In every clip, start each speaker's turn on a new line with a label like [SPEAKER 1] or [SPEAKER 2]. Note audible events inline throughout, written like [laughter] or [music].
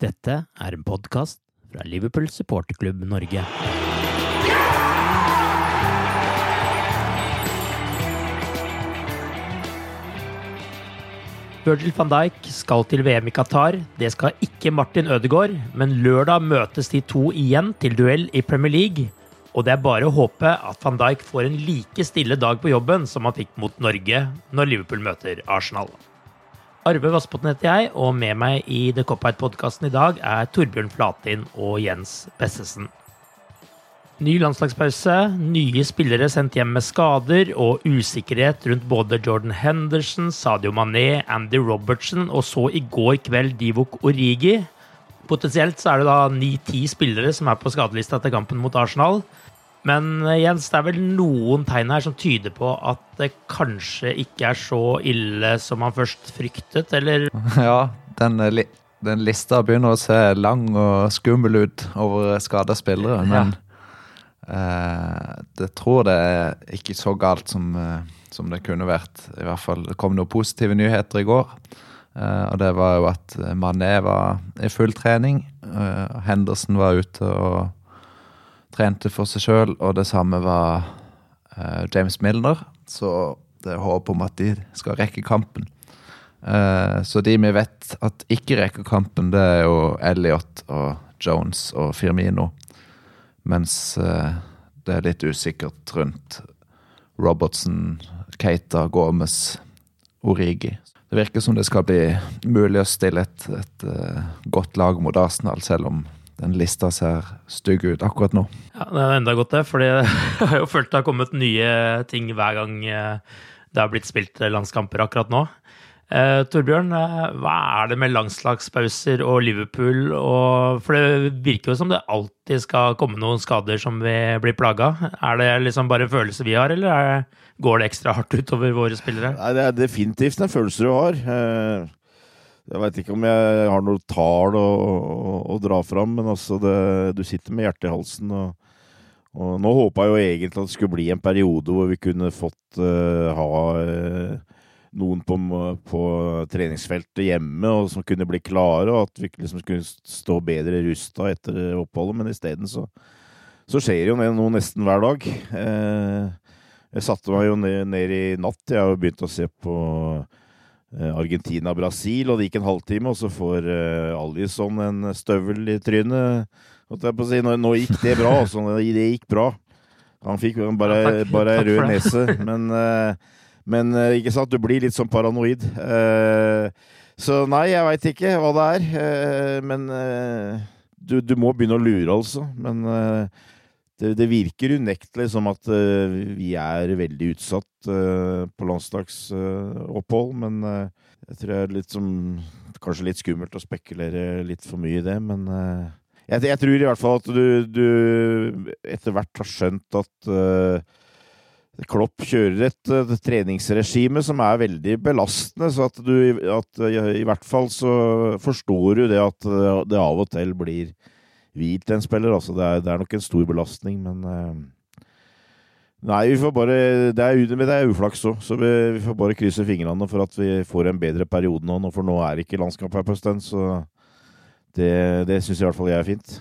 [SPEAKER 1] Dette er en podkast fra Liverpool supporterklubb Norge. Virgil van Dijk skal til VM i Qatar. Det skal ikke Martin Ødegaard, men lørdag møtes de to igjen til duell i Premier League. Og det er bare å håpe at van Dijk får en like stille dag på jobben som han fikk mot Norge når Liverpool møter Arsenal. Arve Vassbotn heter jeg, og med meg i The Cop-Out-podkasten i dag er Torbjørn Flatin og Jens Bessesen. Ny landslagspause, nye spillere sendt hjem med skader og usikkerhet rundt både Jordan Henderson, Sadio Mané, Andy Robertson og så i går kveld Divok Origi. Potensielt så er det da ni-ti spillere som er på skadelista til kampen mot Arsenal. Men eh, Jens, det er vel noen tegn her som tyder på at det kanskje ikke er så ille som man først fryktet, eller? [laughs]
[SPEAKER 2] Ja, den, li den lista begynner å se lang og skummel ut over skada spillere, men eh, det tror det er ikke så galt som, eh, som det kunne vært. I hvert fall det kom noen positive nyheter i går. Eh, og det var jo at Mané var i full trening. Eh, Henderson var ute og trente for seg sjøl, og det samme var uh, James Milner. Så det er håp om at de skal rekke kampen. Uh, så de vi vet at ikke rekker kampen, det er jo Elliot og Jones og Firmino. Mens uh, det er litt usikkert rundt Robertson, Keita, Gomez, Origi. Det virker som det skal bli mulig å stille et, et godt lag mot Arsenal, selv om den lista ser stygg ut akkurat nå.
[SPEAKER 1] Ja, Det er enda godt, det. For [laughs] jeg har jo følt det har kommet nye ting hver gang eh, det har blitt spilt landskamper akkurat nå. Eh, Torbjørn, eh, hva er det med landslagspauser og Liverpool? Og, for det virker jo som det alltid skal komme noen skader som vi blir plaga. Er det liksom bare følelser vi har, eller er, går det ekstra hardt utover våre spillere?
[SPEAKER 3] Nei, Det er definitivt en følelse du har. Eh, Jeg veit ikke om jeg har noe tall å, å, å dra fram, men altså det, du sitter med hjertet i halsen. Og, og nå håpa jeg jo egentlig at det skulle bli en periode hvor vi kunne fått uh, ha uh, noen på, på, treningsfeltet hjemme og som kunne bli klare, og at vi liksom skulle stå bedre rusta etter oppholdet. Men isteden så, så skjer jo noe nesten hver dag. Uh, jeg satte meg jo ned, ned i natt. Jeg har jo begynt å se på Argentina-Brasil, og det gikk en halvtime, og så får uh, Alison en støvel i trynet. Si. Nå, nå, gikk det bra, altså. Det gikk bra. Han fikk bare, ja, bare rød nese. [laughs] Men, uh, men uh, ikke sant, du blir litt sånn paranoid. så nei, jeg veit ikke hva det er. men du, du, må begynne å lure, altså. Men det, det, virker unektelig som at uh, vi er veldig utsatt uh, på landslagsopphold, uh, men jeg tror det er litt som Kanskje litt skummelt å spekulere litt for mye i det, men jeg, jeg, tror i hvert fall at du, du etter hvert har skjønt at Klopp kjører et, et treningsregime som er veldig belastende, så at du at, i hvert fall så forstår du det at det av og til blir hvilt en spiller. Altså det, er, det er nok en stor belastning, men Nei, vi får bare, det er, det er uflaks òg, så vi, vi, får bare krysse fingrene for at vi får en bedre periode nå. For nå er ikke landskamp her på en stund, så det, det syns i hvert fall jeg er fint.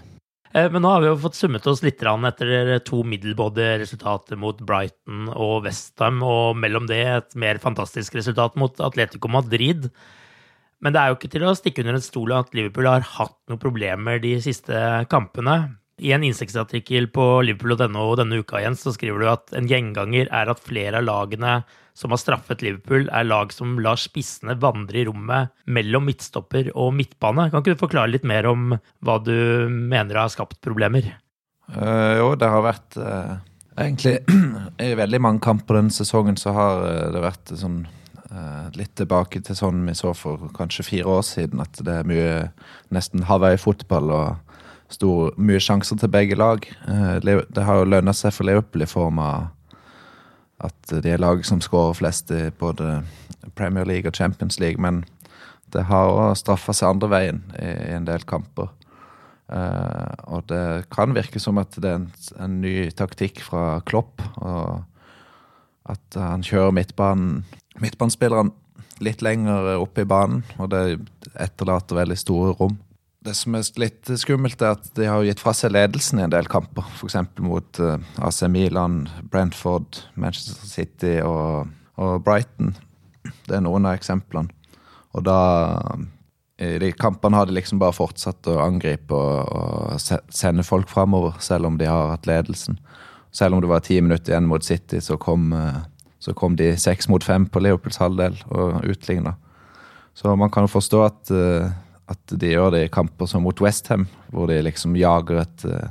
[SPEAKER 1] Eh, men nå har vi jo fått summet oss litt etter to middelbådige resultater mot Brighton og Westham, og mellom det et mer fantastisk resultat mot Atletico Madrid. Men det er jo ikke til å stikke under en stol at Liverpool har hatt noen problemer de siste kampene. I en innsiktsartikkel på liverpool.no denne uka igjen, så skriver du at en gjenganger er at flere av lagene som har straffet Liverpool, er lag som lar spissene vandre i rommet mellom midtstopper og midtbane. Kan ikke du forklare litt mer om hva du mener har skapt problemer?
[SPEAKER 2] Uh, jo, det har vært uh, Egentlig [clears throat] i veldig mange kamper denne sesongen så har uh, det vært sånn litt tilbake til sånn vi så for kanskje fire år siden, at det er mye nesten Hawaii-fotball og stor, mye sjanser til begge lag. Det har jo lønna seg for Liverpool i form av at de er lag som skårer flest i både Premier League og Champions League, men det har òg straffa seg andre veien i, en del kamper. Uh, og det kan virke som at det er en, ny taktikk fra Klopp. Og at han kjører midtbanen midtbanespillerne litt lenger oppe i banen, og det etterlater veldig store rom. Det som er litt skummelt, er at de har gitt fra seg ledelsen i en del kamper. F.eks. mot eh, AC Milan, Brentford, Manchester City og, og, Brighton. Det er noen av eksemplene. Og da I de kampene har de liksom bare fortsatt å angripe og, og sende folk framover, selv om de har hatt ledelsen. Selv om det var ti minutter igjen mot City, så kom, uh, så kom de seks mot fem på Leopolds halvdel og utligna. Så man kan jo forstå at uh, at de gjør det i kamper som mot Westham, hvor de liksom jager et, eh,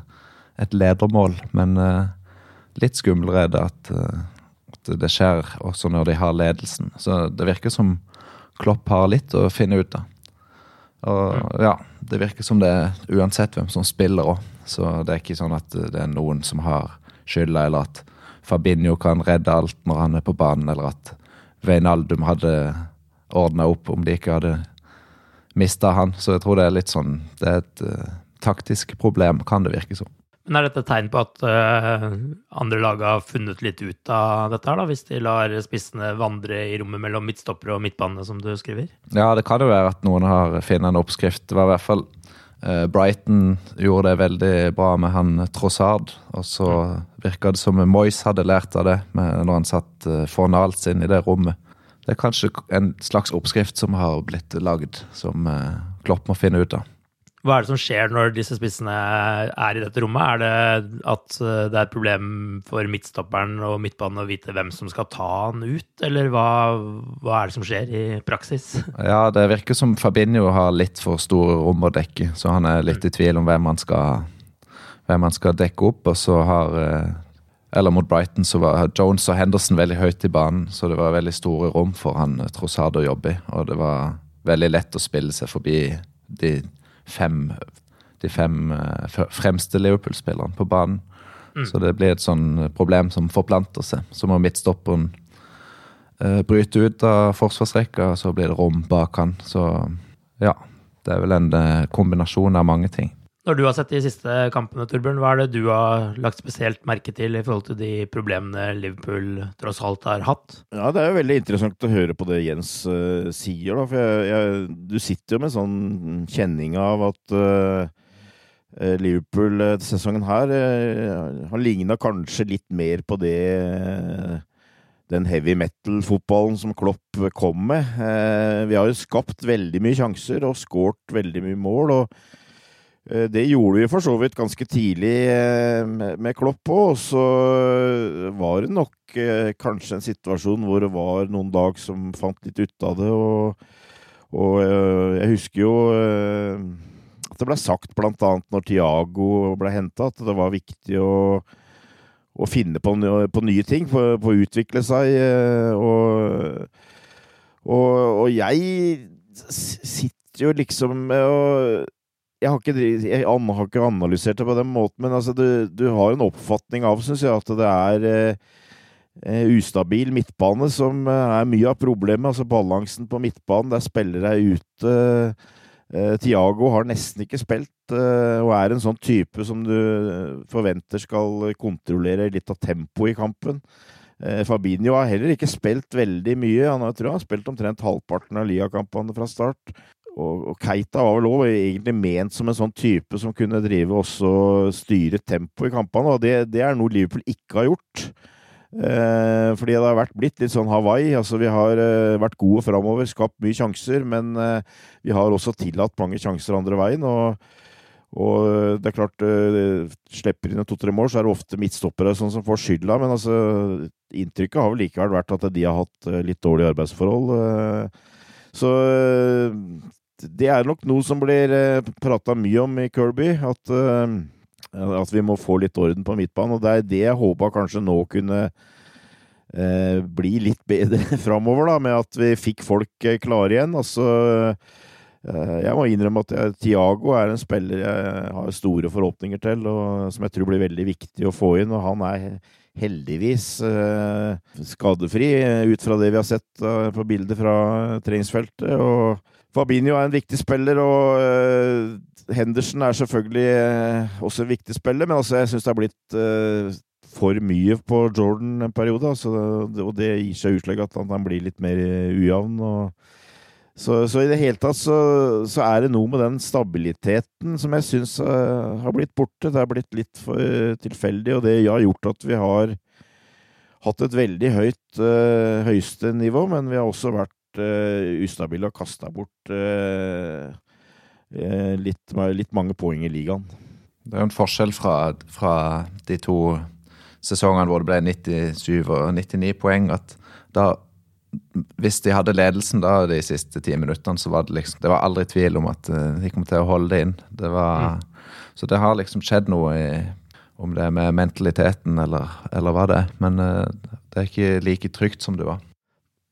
[SPEAKER 2] et ledermål. Men uh, litt skumlere er det at, at, det skjer også når de har ledelsen. Så det virker som Klopp har litt å finne ut av. Og ja, det virker som det er uansett hvem som spiller òg. Så det er ikke sånn at det er noen som har skylda, eller at Fabinho kan redde alt når han er på banen, eller at Veinaldum hadde ordna opp om de ikke hadde mista han. Så jeg tror det er litt sånn Det er et uh, taktisk problem, kan det virke som.
[SPEAKER 1] Men Er dette et tegn på at uh, andre lag har funnet litt ut av dette, her da, hvis de lar spissene vandre i rommet mellom midtstoppere og midtbane, som du skriver?
[SPEAKER 2] Ja, det kan jo være at noen har funnet en oppskrift. Det var i hvert fall Brighton gjorde det veldig bra med han Trossard. Og så virka det som Moyes hadde lært av det når han satt fornalt Fornals inn i det rommet. Det er kanskje en slags oppskrift som har blitt lagd, som eh, Klopp må finne ut av.
[SPEAKER 1] Hva er det som skjer når disse spissene er i dette rommet? Er det at eh, det er et problem for midtstopperen og midtbanen å vite hvem som skal ta han ut, eller hva, hva, er det som skjer i praksis? [laughs]
[SPEAKER 2] Ja, det virker som Fabinho har litt for store rom å dekke, så han er litt i tvil om hvem han skal, hvem han skal dekke opp. Og så har eh, eller mot Brighton så var Jones og Henderson veldig høyt i banen, så det var veldig store rom for han tross Trossard å jobbe i. Og det var veldig lett å spille seg forbi de fem, de fem uh, fremste Liverpool-spillerne på banen. Mm. Så det blir et sånn problem som forplanter seg. Så må midtstopperen uh, bryte ut av forsvarsrekka, så blir det rom bak han. Så ja, det er vel en uh, kombinasjon av mange ting.
[SPEAKER 1] Når du har sett de siste kampene, Torbjørn, hva er det du har lagt spesielt merke til i forhold til de problemene Liverpool tross alt har hatt?
[SPEAKER 3] Ja, Det er jo veldig interessant å høre på det Jens uh, sier, da. For jeg, jeg, du sitter jo med sånn kjenning av at uh, Liverpool uh, sesongen her har ligna kanskje litt mer på det den heavy metal-fotballen som Klopp kom med. vi har jo skapt veldig mye sjanser og skåret veldig mye mål. og Eh, det gjorde vi for så vidt ganske tidlig eh, med Klopp på, og så var det nok eh, kanskje en situasjon hvor det var noen dag som fant litt ut av det, og, og jeg husker jo at det ble sagt annet når Tiago ble henta, at det var viktig å, å finne på, på, nye ting, på, på, å utvikle seg, og, og, og jeg sitter jo liksom med å jeg har, ikke, jeg har ikke analysert det på den måten, men altså, du, du har en oppfatning av, syns jeg, at det er eh, ustabil midtbane som er mye av problemet. Altså balansen på midtbanen, der spillere er ute. Tiago har nesten ikke spilt, og er en sånn type som du forventer skal kontrollere litt av tempoet i kampen. Fabinho har heller ikke spilt veldig mye. Han har, tror han har spilt omtrent halvparten av ligakampene fra start. Og, og, Keita var vel òg egentlig ment som en sånn type som kunne drive også styre tempoet i kampene, og det, det, er noe Liverpool ikke har gjort. Eh, fordi det har vært blitt litt sånn Hawaii. altså Vi har eh, vært gode framover, skapt mye sjanser, men eh, vi har også tillatt mange sjanser andre veien. og og det er klart, uh, slipper inn to-tre mål, så er det ofte midtstoppere sånn som får skylda. Men altså, inntrykket har vel likevel vært at de har hatt uh, litt dårlige arbeidsforhold. Så det er nok noe som blir eh, prata mye om i Kirby. At, uh, at, vi må få litt orden på midtbanen. Og det er det jeg håpa kanskje nå kunne uh, bli litt bedre [laughs] framover, da, med at vi fikk folk klare igjen. Altså jeg må innrømme at jeg, Tiago er en spiller jeg har store forhåpninger til, og som jeg tror blir veldig viktig å få inn. Og han er heldigvis skadefri, ut fra det vi har sett på bildet fra treningsfeltet. og Fabinho er en viktig spiller, og uh, Henderson er selvfølgelig uh, også en viktig spiller, men altså, jeg syns det har blitt uh, for mye på Jordan en periode. Altså, og det gir seg utslag at han, blir litt mer ujevn. Så, så, i det hele tatt så, så, er det noe med den stabiliteten som jeg syns har blitt borte. Det har blitt litt for tilfeldig, og det har gjort at vi har hatt et veldig høyt høyeste nivå, men vi har også vært uh, ustabil og kasta bort uh, litt, litt, mange poeng i ligaen.
[SPEAKER 2] Det er jo en forskjell fra, fra, de to sesongene hvor det ble 97 og 99 poeng. at da hvis de hadde ledelsen da de siste ti minuttene, så var det liksom Det var aldri tvil om at de kom til å holde det inn. Det var, mm. Så det har liksom skjedd noe i Om det er med mentaliteten eller, eller hva det er. Men det er ikke like trygt som det var.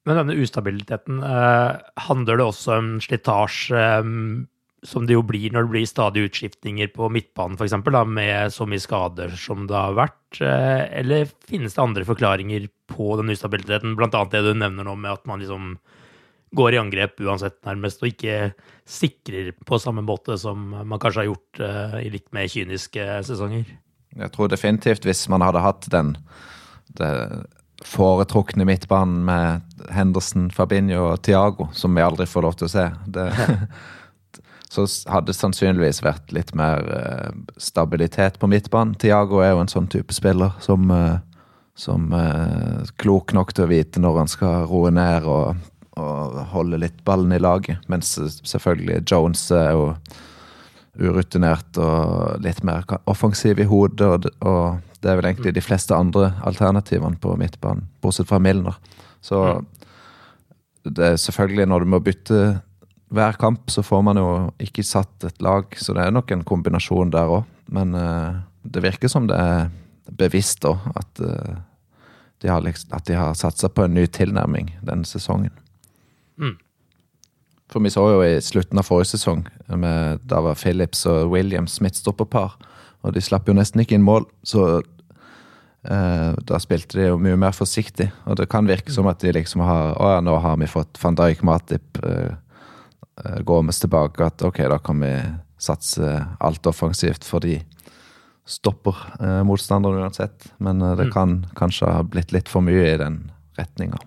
[SPEAKER 1] Men denne ustabiliteten, eh, handler det også om slitasje, eh, som det jo blir når det blir stadige utskiftninger på midtbanen, f.eks., med så mye skader som det har vært? Eh, eller finnes det andre forklaringer på den ustabiliteten, annet det du nevner nå med at man liksom går i angrep uansett, nærmest, og ikke sikrer på samme måte som man kanskje har gjort i litt mer kyniske sesonger?
[SPEAKER 2] Jeg tror definitivt hvis man hadde hatt den det foretrukne midtbanen med Henderson, Fabinho og Tiago, som vi aldri får lov til å se. Det, [laughs] så hadde det sannsynligvis vært litt mer uh, stabilitet på midtbanen. Tiago er jo en sånn type spiller som, uh, som er uh, klok nok til å vite når han skal roe ned og, og holde litt ballen i laget. Mens selvfølgelig Jones er jo urutinert og litt mer offensiv i hodet. Og, og det er vel egentlig de fleste andre alternativene på midtbanen, bortsett fra Milner. Så det er selvfølgelig når du må bytte hver kamp, så får man jo ikke satt et lag, så det er nok en kombinasjon der òg. Men uh, det virker som det er bevisst da, at, uh, de har, at de har satsa på en ny tilnærming denne sesongen. Mm. For vi så jo i slutten av forrige sesong, med, da var Phillips og Williams midtstopperpar, og de slapp jo nesten ikke inn mål. Så da spilte de jo mye mer forsiktig, og det kan virke som at de liksom har Å ja, nå har vi fått van Dijk, Matip, uh, uh, Gomez tilbake. At ok, da kan vi satse alt offensivt, for de stopper uh, motstanderen uansett. Men uh, det mm. kan kanskje ha blitt litt for mye i den retninga.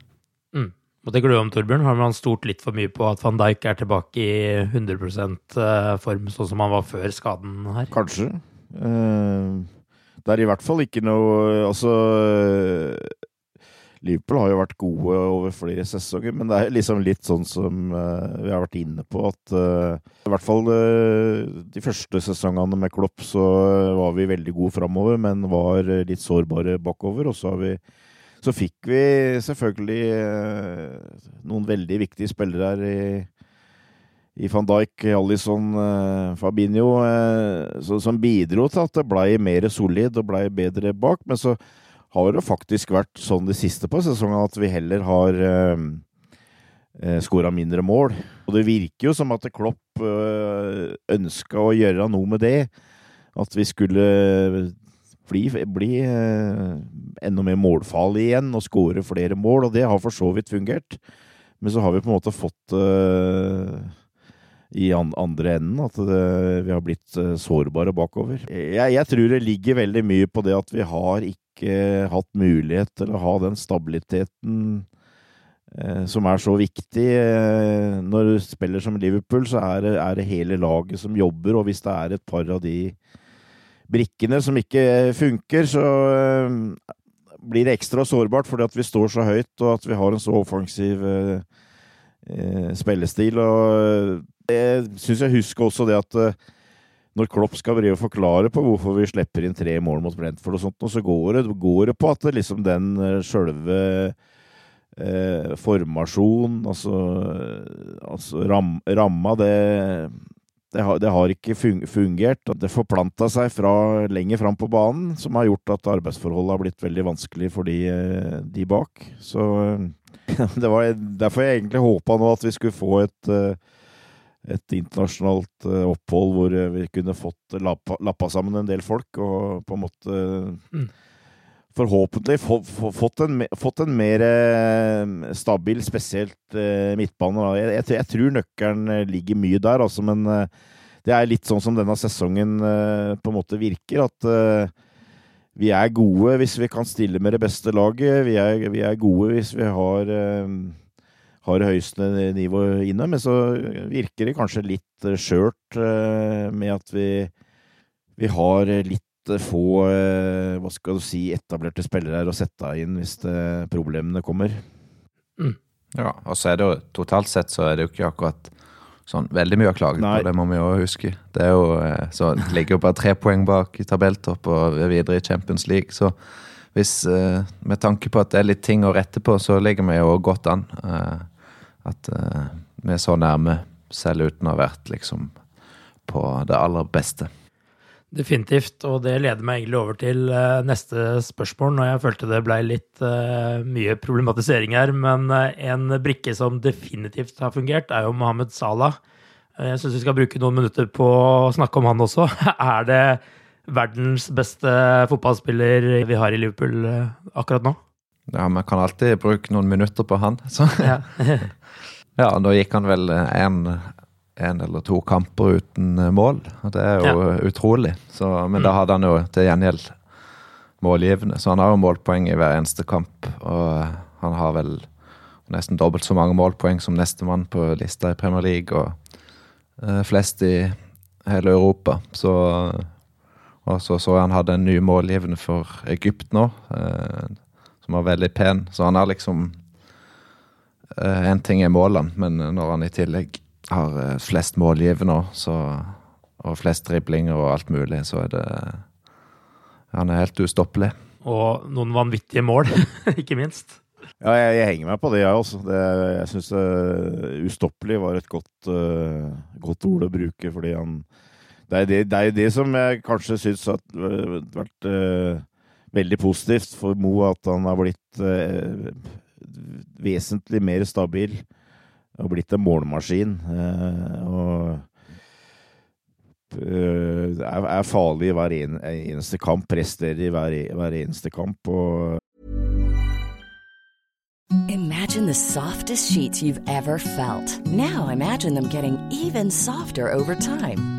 [SPEAKER 1] Mm. Hva tenker du om Torbjørn? Har man stort litt for mye på at van Dijk er tilbake i 100% form, sånn som han var før skaden her?
[SPEAKER 3] Kanskje. Uh det er i hvert fall ikke noe Altså Liverpool har jo vært gode over flere sesonger, men det er liksom litt sånn som uh, vi har vært inne på, at uh, i hvert fall uh, de første sesongene med Klopp så var vi veldig gode framover, men var litt sårbare bakover. Og så, vi, så fikk vi selvfølgelig noen veldig viktige spillere her i i van Dijk, Alison, eh, Fabinho, eh, som bidro til at det blei mer solid og blei bedre bak. Men så har det faktisk vært sånn de siste på sesongen at vi heller har eh, eh skåra mindre mål. Og det virker jo som at Klopp ønska å gjøre noe med det. At vi skulle bli, bli eh, enda mer målfarlige igjen og skåre flere mål, og det har for så vidt fungert. Men så har vi på en måte fått uh, i an andre enden at det, vi har blitt uh, sårbare bakover. Jeg, jeg, tror det ligger veldig mye på det at vi har ikke hatt mulighet til å ha den stabiliteten eh, som er så viktig. når du spiller som Liverpool, så er det, er det hele laget som jobber, og hvis det er et par av de brikkene som ikke funker, så eh, blir det ekstra sårbart fordi at vi står så høyt, og at vi har en så offensiv eh, eh spillestil. Og jeg syns jeg husker også det at eh, når Klopp skal drive og forklare på hvorfor vi slipper inn tre mål mot Brentford og sånt, og så går det, går det på at det liksom den sjølve eh, formasjon, altså, altså ram, ramma, det det har, det har, ikke fungert. Det forplanta seg fra lenger fram på banen, som har gjort at arbeidsforholdet har blitt veldig vanskelig for de, eh, de bak. Så [laughs] det var derfor jeg egentlig håpa nå at vi skulle få et, eh, et internasjonalt eh, opphold hvor vi kunne fått lappa, lappa, sammen en del folk, og på en måte mm. Forhåpentlig fått en, fått en mer stabil, spesielt midtbane. Jeg, jeg, jeg, tror nøkkelen ligger mye der, altså, men det er litt sånn som denne sesongen på en måte virker. At vi er gode hvis vi kan stille med det beste laget. Vi er, vi er gode hvis vi har, har høyeste nivå inne. Men så virker det kanskje litt skjørt med at vi, vi har litt få hva skal du si, etablerte spillere her å sette inn hvis problemene kommer.
[SPEAKER 2] Mm. Ja, og så er det jo totalt sett så er det jo ikke akkurat sånn veldig mye å klage på, det må vi jo huske. Det er jo, eh, så det ligger jo bare tre poeng bak i tabelltopp og videre i Champions League. Så hvis, eh, med tanke på at det er litt ting å rette på, så ligger vi jo godt an. At vi er så nærme, selv uten å ha vært liksom på det aller beste.
[SPEAKER 1] Definitivt, og det leder meg egentlig over til neste spørsmål, når jeg følte det blei litt uh, mye problematisering her. Men uh, en brikke som definitivt har fungert, er jo Mohammed Salah. Uh, jeg syns vi skal bruke noen minutter på å snakke om han også. [laughs] er det verdens beste fotballspiller vi har i Liverpool akkurat nå?
[SPEAKER 2] Ja, vi kan alltid bruke noen minutter på han. Så. ja. [laughs] ja, da gikk han vel en en eller to kamper uten eh, mål. og Det er jo ja. utrolig. Så, men mm. da hadde han jo til gjengjeld målgivende, så han har jo målpoeng i hver eneste kamp. Og han har vel nesten dobbelt så mange målpoeng som nestemann på lista i Premier League, og flest i hele Europa. Så Og så så han hadde en ny målgivende for Egypt nå, uh, som var veldig pen. Så han har liksom En ting er målene, men når han i tillegg har eh, flest målgivende så, og flest driblinger og alt mulig, så er det Han er helt ustoppelig.
[SPEAKER 1] Og noen vanvittige mål, [laughs] ikke minst.
[SPEAKER 3] Ja, jeg, jeg, henger meg på det, jeg også. Det, jeg syns uh, ustoppelig var et godt, uh, godt, ord å bruke, fordi han Det er det, det, er det som jeg kanskje syns har vært uh, veldig positivt for Mo, at han har blitt vesentlig mer stabil og blitt en målmaskin. Eh, og eh, er, farlig i hver eneste kamp, presterer i hver eneste kamp. og
[SPEAKER 4] Imagine the softest sheets you've ever felt. Now imagine them getting even softer over time.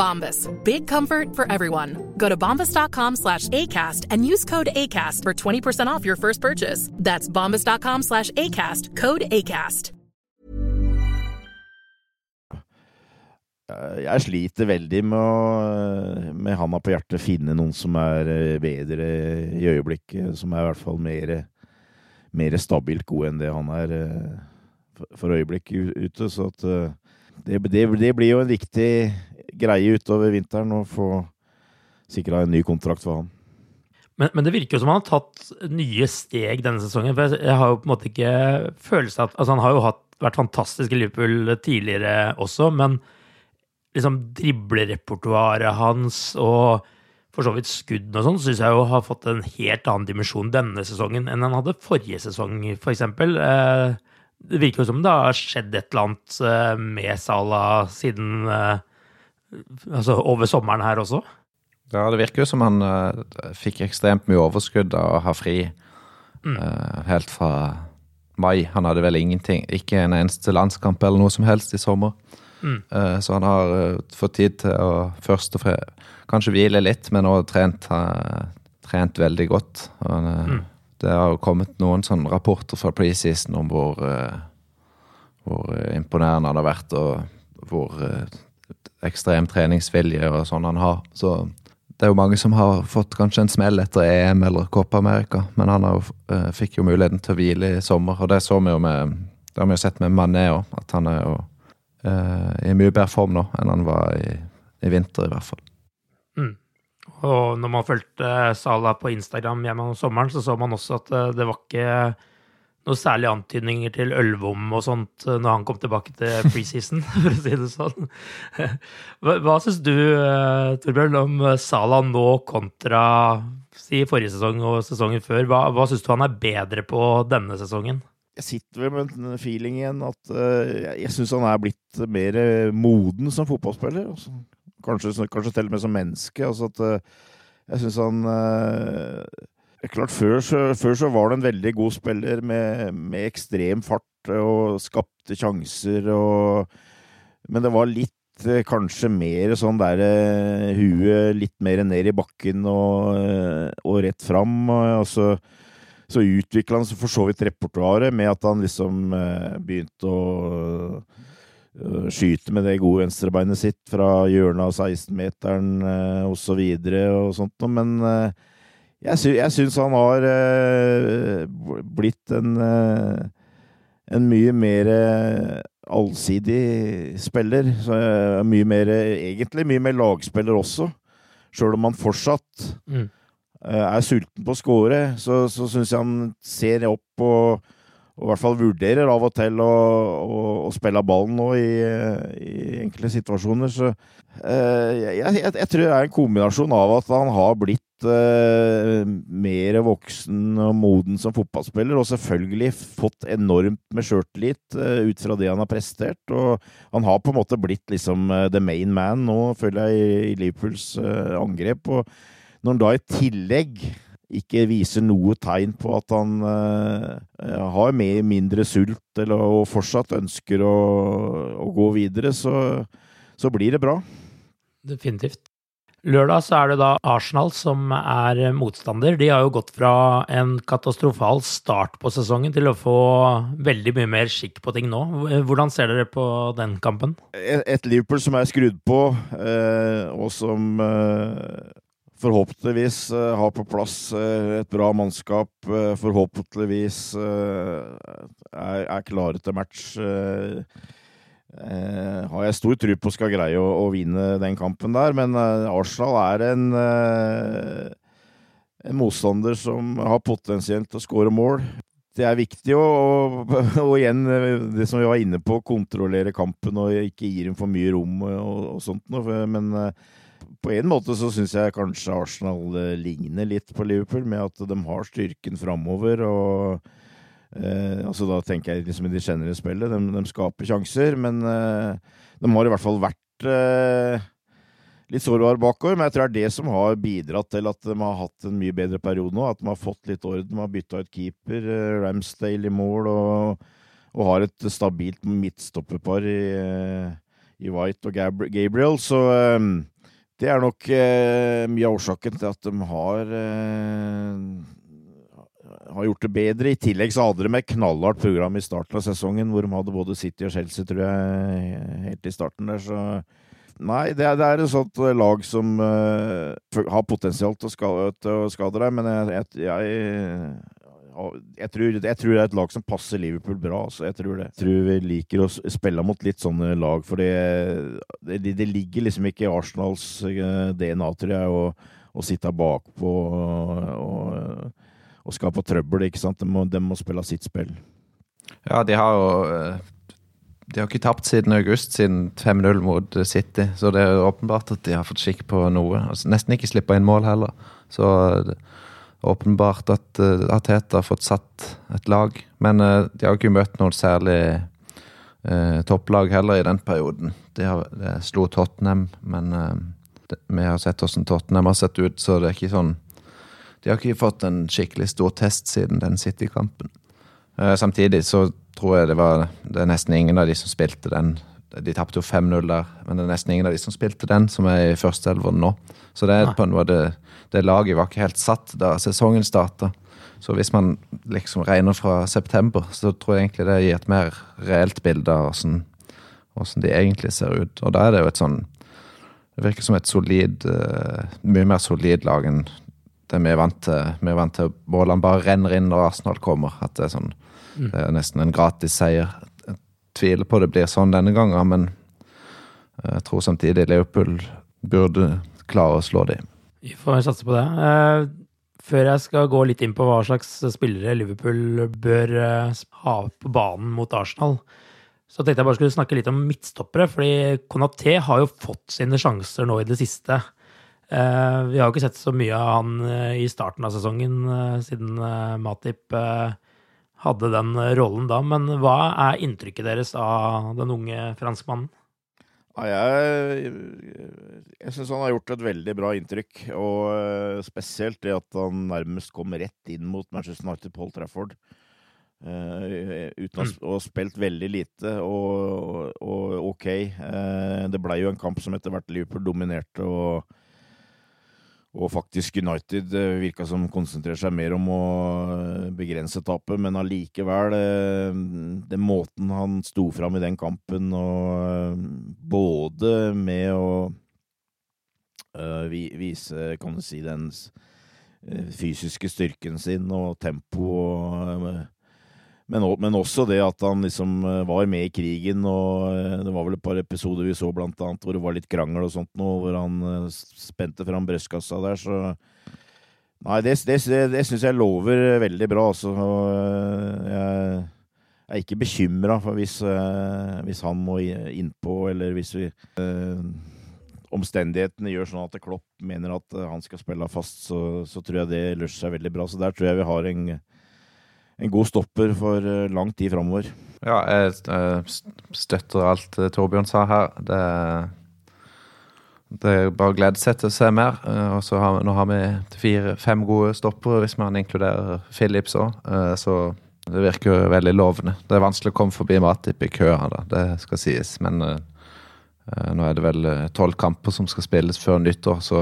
[SPEAKER 5] Bombas. Big comfort for everyone. Go to bombas.com slash ACAST and use code ACAST for 20% off your first purchase. That's bombas.com slash ACAST. Code ACAST.
[SPEAKER 3] Jeg sliter veldig med å, med handa på hjertet, finne noen som er eh, bedre i øyeblikket. Som er i hvert fall mer, mer stabilt god enn det han er eh, for- øyeblikket ute. Så at eh, det, det, det blir jo en viktig greie utover vinteren og få sikra en ny kontrakt for han.
[SPEAKER 1] Men, men det virker jo som han har tatt nye steg denne sesongen. For jeg, har jo på en måte ikke følelse av at Altså, han har jo hatt, vært fantastisk i Liverpool tidligere også, men liksom driblerepertoaret hans og for så vidt skuddene og sånn, syns jeg jo har fått en helt annen dimensjon denne sesongen enn han hadde forrige sesong, for eksempel. Eh, Det virker jo som det har skjedd et eller annet eh, med Salah siden eh, Altså over sommeren her også.
[SPEAKER 2] Ja, det virker jo som han uh, fikk ekstremt mye overskudd av å ha fri eh, helt fra mai. Han hadde vel ingenting, ikke en eneste landskamp eller noe som helst i sommer.
[SPEAKER 1] Mm.
[SPEAKER 2] Uh, så han har fått tid til å først og fremst kanskje hvile litt, men òg trent, trent veldig godt. Og
[SPEAKER 1] Mm.
[SPEAKER 2] Det har jo kommet noen sånne rapporter fra preseason om hvor, hvor imponerende han har vært, og hvor ekstrem treningsvilje og sånn han har. Så det er jo mange som har fått kanskje en smell etter EM eller Copa America, men han jo, eh, fikk jo muligheten til å hvile i sommer, og det så vi jo med Det har vi jo sett med Mané òg, at han er jo eh, i mye bedre form nå enn han var i, i vinter, i hvert fall.
[SPEAKER 1] Mm. Og når man fulgte Salah på Instagram gjennom sommeren, så så man også at eh, det var ikke noe særlig antydninger til ølvom og sånt eh, når han kom tilbake til preseason, [laughs] for å si det sånn. Hva, hva syns du, eh, Torbjørn, om Salah nå kontra si forrige sesong og sesongen før? Hva, hva syns du han er bedre på denne sesongen?
[SPEAKER 3] Jeg sitter vel med en feeling igjen at uh, jeg, syns han er blitt mer moden som fotballspiller. Altså. Kanskje, kanskje til og med som menneske. Altså at uh, jeg syns han er klart, før så, før så var det en veldig god spiller med, med ekstrem fart og skapte sjanser og Men det var litt eh, kanskje mer sånn der eh, huet litt mer ned i bakken og, eh, og rett fram. Og, altså, så utvikla han så for så vidt repertoaret med at han liksom begynte å skyte med det gode venstrebeinet sitt fra hjørnet av 16-meteren osv. og så og sånt noe. Men jeg, sy syns han har eh, blitt en eh, en mye mer eh, allsidig spiller. Så, mye mer, egentlig mye mer lagspiller også. Sjøl om han fortsatt
[SPEAKER 1] Mm.
[SPEAKER 3] er sulten på å score, så, så syns jeg han ser opp og, og i hvert fall vurderer av og til å, å, å spille ballen nå i, i enkelte situasjoner. Så eh, jeg, jeg, jeg tror det er en kombinasjon av at han har blitt eh, mer voksen og moden som fotballspiller, og selvfølgelig fått enormt med sjøltillit eh, ut fra det han har prestert. Og han har på en måte blitt liksom eh, the main man nå, føler jeg, i, i Liverpools eh, angrep. Og når han da i tillegg ikke viser noe tegn på at han uh, har med mindre sult eller, og fortsatt ønsker å, å gå videre, så, så, blir det bra.
[SPEAKER 1] Definitivt. Lørdag så er det da Arsenal som er motstander. De har jo gått fra en katastrofal start på sesongen til å få veldig mye mer skikk på ting nå. Hvordan ser dere på den kampen?
[SPEAKER 3] Et Liverpool som er skrudd på, eh, og som eh, forhåpentligvis uh, har på plass et bra mannskap. Forhåpentligvis er, klare til match har jeg stor tro på skal greie å, å, vinne den kampen der. Men Arsenal er en, en motstander som har potensielt til å skåre mål. Det er viktig å, [laughs] og igjen det som vi var inne på, kontrollere kampen og ikke gi dem for mye rom og, og sånt noe. Men eh, på en måte så syns jeg kanskje Arsenal eh, ligner litt på Liverpool, med at de har styrken framover. og Eh, altså Da tenker jeg liksom i det generelle spillet. De, de, skaper sjanser, men eh, de har i hvert fall vært eh, litt sårbar bakover. Men jeg tror det er det som har bidratt til at de har hatt en mye bedre periode nå. At de har fått litt orden. De har bytta ut keeper, eh, Ramsdale i mål, og, og, har et stabilt midtstopperpar i, eh, i White og Gabriel. Så eh, det er nok mye av årsaken til at de har har gjort det bedre. I tillegg så hadde de et knallhardt program i starten av sesongen, hvor de hadde både City og Chelsea, tror jeg, helt i starten der. Så nei, det er, det er et sånt lag som uh, har potensial å skade, til å skade deg, men jeg, jeg, jeg jeg tror, jeg tror, det er et lag som passer Liverpool bra. Altså. Jeg tror det. Jeg tror vi liker å spille mot litt sånne lag, for det, det, det ligger liksom ikke i Arsenals eh, DNA, tror jeg, å, å sitte bakpå og, og og skape trøbbel. ikke sant? De må, de må spille sitt spill.
[SPEAKER 2] Ja, de har jo eh, De har ikke tapt siden august, siden 5-0 mot City. Så det er åpenbart at de har fått skikk på noe. Altså, nesten ikke slippa inn mål heller. Så åpenbart at uh, Ateta har fått satt et lag. Men uh, de har ikke møtt noen særlig uh, topplag heller i den perioden. De, har, de slo Tottenham, men det, vi har sett hvordan Tottenham har sett ut, så det er ikke sånn de har ikke fått en skikkelig stor test siden den City-kampen. Samtidig så tror jeg det var Det er nesten ingen av de som spilte den. De tapte jo 5-0 der, men det er nesten ingen av de som spilte den, som er i førsteelveren nå. Så det er på en måte Det laget var ikke helt satt da sesongen starta. Så hvis man liksom regner fra september, så tror jeg egentlig det gir et mer reelt bilde av åssen de egentlig ser ut. Og da er det jo et sånn Det virker som et solid uh, Mye mer solid lag enn det vi er vant til. Vi er vant til målene bare renner inn når Arsenal kommer. At det er sånn mm. Det er nesten en gratis seier. Tviler på det blir sånn denne gangen, men jeg tror samtidig Liverpool burde klare å slå dem.
[SPEAKER 1] Vi får satse på det. Eh, før jeg skal gå litt inn på hva slags spillere Liverpool bør eh, ha på banen mot Arsenal, så tenkte jeg bare skulle snakke litt om midtstoppere. fordi Konaté har jo fått sine sjanser nå i det siste. Eh, vi har jo ikke sett så mye av han eh, i starten av sesongen, eh, siden Matip hadde den rollen da. Men hva er inntrykket deres av den unge franskmannen?
[SPEAKER 3] Ja, jeg jeg syns han har gjort et veldig bra inntrykk. Og spesielt det at han nærmest kom rett inn mot Manchester United Paul Trafford. Uh, uten å ha spilt veldig lite og, og ok. Uh, det blei jo en kamp som etter hvert Liverpool dominerte. og og faktisk United eh, virka som konsentrerer seg mer om å eh, begrense tapet, men allikevel eh, Den måten han sto fram i den kampen, og både med å vise, kan du si, den fysiske styrken sin og tempoet men, men, også det at han liksom eh, var med i krigen, og eh, det var vel et par episoder vi så blant annet hvor det var litt krangel og sånt nå, hvor han eh, spente fram brystkassa der, så Nei, det, det, det, syns jeg lover veldig bra, altså. Jeg er ikke bekymra hvis, hvis, han må innpå, eller hvis vi omstendighetene gjør sånn at Klopp mener at han skal spille fast, så, så tror jeg det løser seg veldig bra. Så der tror jeg vi har en en god stopper for eh, lang tid framover.
[SPEAKER 2] Ja, jeg støtter alt eh, Torbjørn sa her. Det, det er bare å glede seg til å se mer. Og så har, Nå har vi fire-fem gode stoppere, hvis man inkluderer Philips òg. Så det virker jo veldig lovende. Det er vanskelig å komme forbi Matip i køen, da. det skal sies. Men nå er det vel tolv kamper som skal spilles før nyttår, så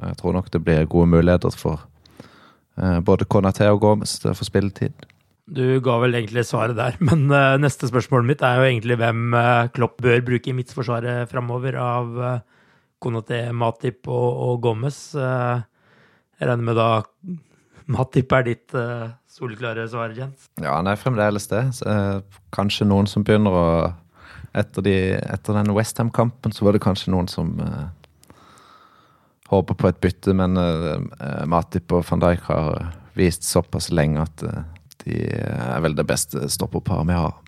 [SPEAKER 2] jeg tror nok det blir gode muligheter for både Konaté og Gomez til å få spilletid.
[SPEAKER 1] Du ga vel egentlig svaret der, [laughs] men uh, neste spørsmål mitt er jo egentlig hvem uh, Klopp bør bruke i midtforsvaret framover av uh, Konaté, Matip og, og Gomez. jeg regner med da [laughs] Matip er ditt solklare svar, Jens?
[SPEAKER 2] Ja, han er fremdeles det. Så, kanskje noen som begynner å Etter, de, etter den Westham-kampen så var det kanskje noen som håper på et bytte, men Matip og van Dijk har vist såpass lenge at de er vel det beste stopperparet vi har.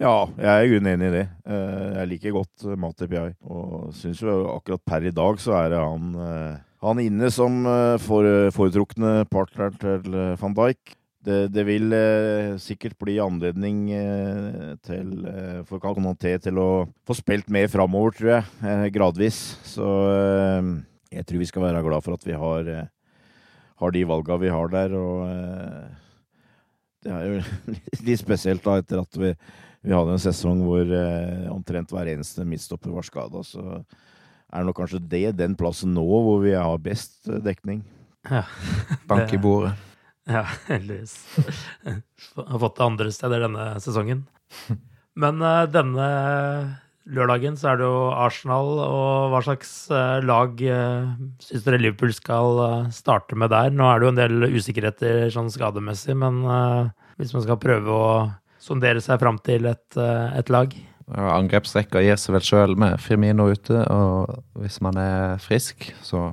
[SPEAKER 3] Ja, jeg er i enig i det. Eh, jeg liker godt eh, Matip, jeg. Og syns jo akkurat per i dag så er det han, eh, han inne som foretrukne partner til van Dijk. Det, det, vil eh, sikkert bli anledning eh, til, eh, for Kanoté til å få spilt mer framover, tror jeg. gradvis. Så jeg tror vi skal være glad for at vi har, har de valga vi har der. og det er jo [laughs] litt spesielt da, etter at vi, vi hadde en sesong hvor eh, omtrent hver eneste midtstopper var skada. Så er det nok kanskje det den plassen nå hvor vi har best eh, dekning.
[SPEAKER 1] Ja. [laughs]
[SPEAKER 2] Bank i bordet.
[SPEAKER 1] Ja, heldigvis. [laughs] Har fått det andre steder denne sesongen. Men denne lørdagen så er det jo Arsenal, og hva slags uh, lag uh, syns dere Liverpool skal uh, starte med der? Nå er det jo en del usikkerheter sånn skademessig, men hvis man skal prøve å sondere seg fram til et, et lag?
[SPEAKER 2] Angrepsrekka gir seg vel sjøl med Firmino ute, og hvis man er frisk, så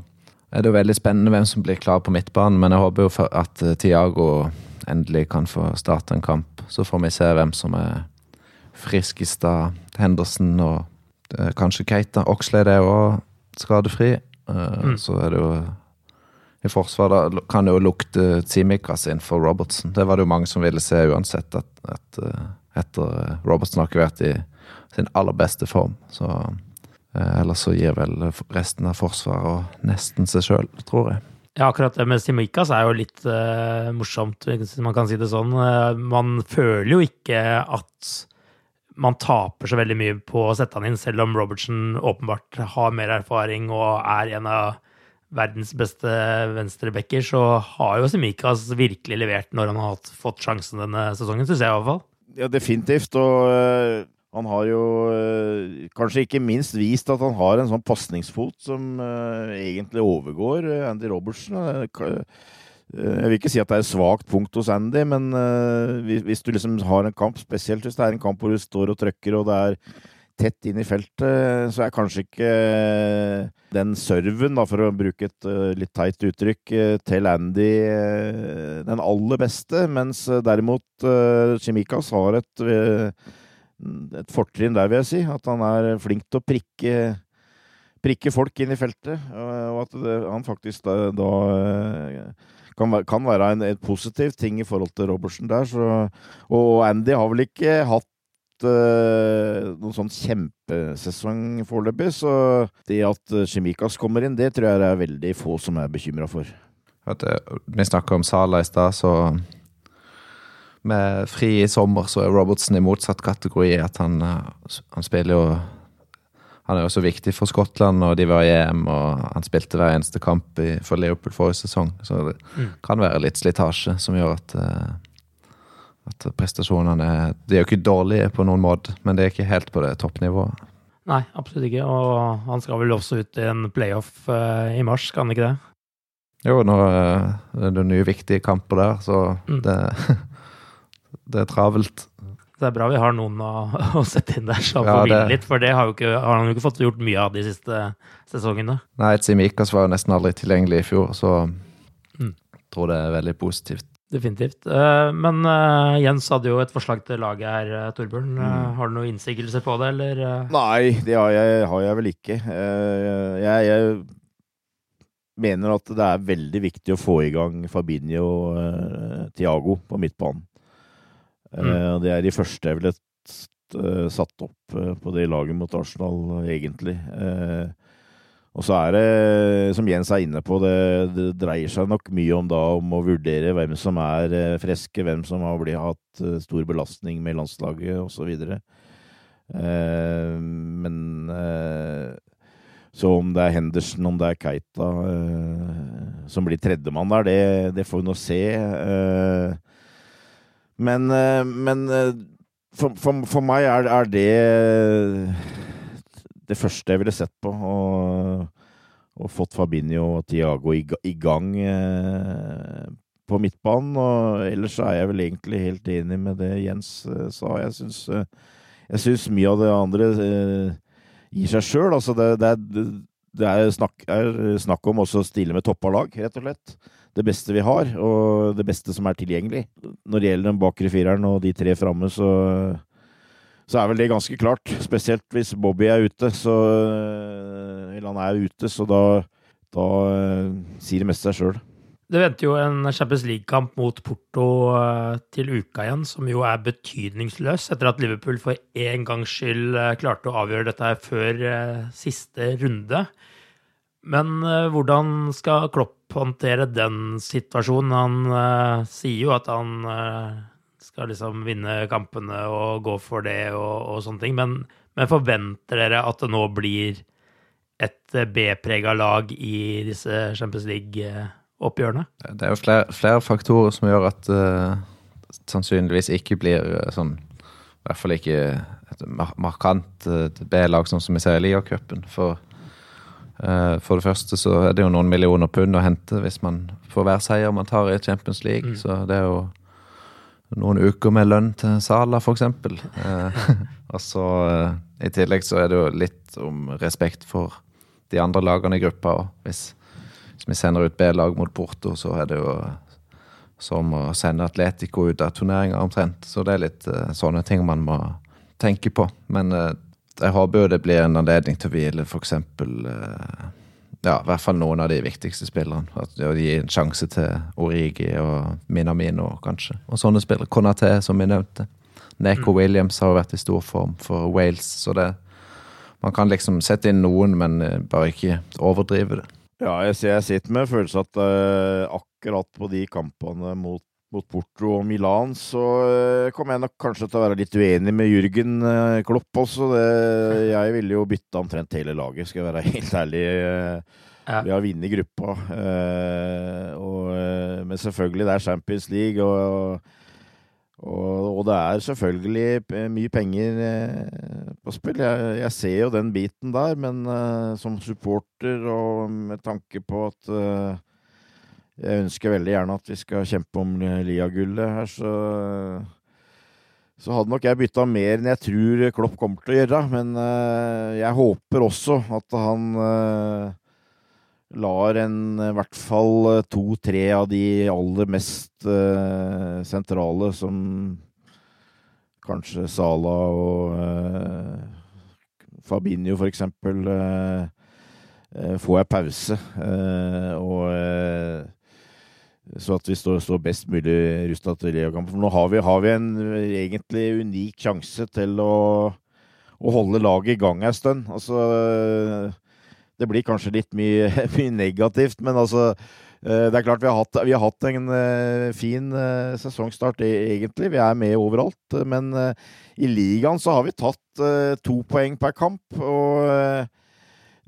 [SPEAKER 2] er det jo veldig spennende hvem som blir klar på midtbanen. Men jeg håper jo at Tiago endelig kan få starte en kamp. Så får vi se hvem som er friskest av Henderson og eh, kanskje Keita. Oxlade er òg skadefri. Eh, mm. Så er det jo i forsvaret da kan det jo lukte Tsimikas inn for Robertson. Det var det jo mange som ville se uansett, at, at uh, etter uh, Robertson har ikke vært i sin aller beste form. Så eh, ellers så gir vel resten av forsvaret nesten seg sjøl, tror jeg.
[SPEAKER 1] Ja, akkurat det med Simikas er jo litt morsomt, hvis man kan si det sånn. man føler jo ikke at man taper så veldig mye på å sette han inn, selv om Robertsen åpenbart har mer erfaring og er en av verdens beste venstrebacker, så har jo Semikas virkelig levert når han har fått sjansen denne sesongen, syns jeg i hvert fall.
[SPEAKER 3] Ja, definitivt. Og uh, han har jo uh, kanskje ikke minst vist at han har en sånn pasningsfot som uh, egentlig overgår Andy Robertson. Eh, jeg vil ikke si at det er et svakt punkt hos Andy, men uh, hvis du liksom har en kamp, spesielt hvis det er en kamp hvor du står og trøkker og det er tett inn i feltet, så er kanskje ikke den serven, da, for å bruke et uh, litt teit uttrykk, til Andy den aller beste, mens derimot Chimikas har et, et fortrinn der, vil jeg si. At han er flink til å prikke prikke folk inn i feltet, og at det, han faktisk da, da kan, være, kan være en, en, positiv ting i forhold til Robertsen der. Så, og Andy har vel ikke hatt uh, noen sånn kjempesesong foreløpig, så det at Chemikas kommer inn, det tror jeg det er veldig få som er bekymra for.
[SPEAKER 2] Vi snakka om Sala i stad, så med fri i sommer så er Robertsen i motsatt kategori. At han, eh, han spiller jo han er jo så viktig for Skottland, og de var i EM, og han spilte hver eneste kamp i, for Liverpool forrige sesong. Så det mm. kan være litt slitasje som gjør at, uh, at prestasjonene De er jo ikke dårlige på noen måte, men det er ikke helt på det toppnivået.
[SPEAKER 1] Nei, absolutt ikke. Og han skal vel også ut i en playoff uh, i mars, kan han ikke det?
[SPEAKER 2] Jo, nå uh, er det nye viktige kamper der, så mm. det, [laughs] det er travelt.
[SPEAKER 1] Det er bra vi har noen å, [laughs] å sette inn der, som ja, får hvile litt. For det har, ikke, har, han jo ikke fått gjort mye av de siste sesongene.
[SPEAKER 2] Nei, Tsimikas var jo nesten aldri tilgjengelig i fjor, så mm. jeg tror det er veldig positivt.
[SPEAKER 1] Definitivt. Eh, men uh, Jens hadde jo et forslag til laget her, uh, Torbjørn. Mm. Har du noen innsigelser på det, eller?
[SPEAKER 3] Nei, det har jeg, har jeg vel ikke. Jeg, jeg, mener at det er veldig viktig å få i gang Fabinho og Tiago på midtbanen. Mm. Eh, det er de første jeg ville uh, satt opp uh, på det laget mot Arsenal, egentlig. Og så er det, som Jens er inne på, det, det, dreier seg nok mye om da om å vurdere hvem som er eh, friske, hvem som har blitt, hatt eh, stor belastning med landslaget osv. Eh, men eh, så om det er Henderson, om det er Keita eh, som blir tredjemann der, det, det, får vi nå se. Eh, men, men for, for, for, meg er, er det det første jeg ville sett på. Og, og fått Fabinho og Tiago i, i gang eh, på midtbanen. Og ellers er jeg vel egentlig helt enig med det Jens eh, sa. Jeg syns, eh, jeg syns mye av det andre eh, gir seg sjøl. Altså det, det, er, det er, snakk, er, snakk, om også å stille med toppa lag, rett og slett. Det beste vi har, og det beste som er tilgjengelig. Når det gjelder den bakre fireren og de tre framme, så så er vel det ganske klart. Spesielt hvis Bobby er ute, så eh, Eller han er ute, så da, da uh, sier det mest seg sjøl.
[SPEAKER 1] Det venter jo en Champions League-kamp mot Porto uh, til uka igjen, som jo er betydningsløs, etter at Liverpool for en gangs skyld uh, klarte å avgjøre dette før siste runde. Men hvordan skal Klopp håndtere den situasjonen? Han sier jo at han skal liksom vinne kampene og gå for det og, og sånne ting. Men, men, forventer dere at det nå blir et B-prega lag i disse Champions League-oppgjørene?
[SPEAKER 2] Det er jo flere, flere, faktorer som gjør at uh, sannsynligvis ikke blir uh, sånn I hvert fall ikke et markant uh, B-lag, sånn som vi ser i Liacupen. For, uh, for det første så er det jo noen millioner pund å hente hvis man får hver seier man tar i Champions League. Mm. Så det er jo noen uker med lønn til Sala, f.eks. Eh, [laughs] og så eh, I tillegg så er det jo litt om respekt for de andre lagene i gruppa. Og hvis, hvis vi sender ut B-lag mot Porto, så er det jo som å sende Atletico ut av turneringa omtrent. Så det er litt eh, sånne ting man må tenke på. Men eh, jeg håper jo det blir en anledning til å hvile f.eks. Eh, ja, i hvert fall noen av de viktigste spillerne. At Gi en sjanse til Origi og Minamino, kanskje. Og sånne spillere. Konaté, som vi nevnte. Neko mm. Williams har vært i stor form for Wales, så det Man kan liksom sette inn noen, men eh, bare ikke overdrive det.
[SPEAKER 3] Ja, jeg, jeg sitter med følelsen at uh, akkurat på de kampene mot mot Porto og Milan, så uh, kommer jeg nok kanskje til å være litt uenig med Jürgen uh, Klopp også. Det, jeg ville jo bytta omtrent hele laget, skal jeg være [laughs] helt ærlig. Uh, ja. Vi har vunnet gruppa. Og, men selvfølgelig, det er Champions League, og, og, og det er selvfølgelig mye penger på spill. Jeg, jeg, ser jo den biten der, men som supporter og med tanke på at jeg ønsker veldig gjerne at vi skal kjempe om Lia-gullet her, så så hadde nok jeg bytta mer enn jeg tror Klopp kommer til å gjøre. Men uh, jeg håper også at han uh, lar en i hvert fall to-tre av de aller mest sentrale, som kanskje Sala og Fabinho for eksempel, får ei pause. og så at vi står, står best mulig rusta til Leokampen. For nå har vi, har vi, en egentlig unik sjanse til å, å holde laget i gang en stund. Altså Det blir kanskje litt mye, [laughs] mye negativt, men altså eh, det er klart vi har hatt, vi har hatt en uh, fin uh, sesongstart, e, egentlig. Vi er med overalt. Men i ligaen så har vi tatt to poeng per kamp. Og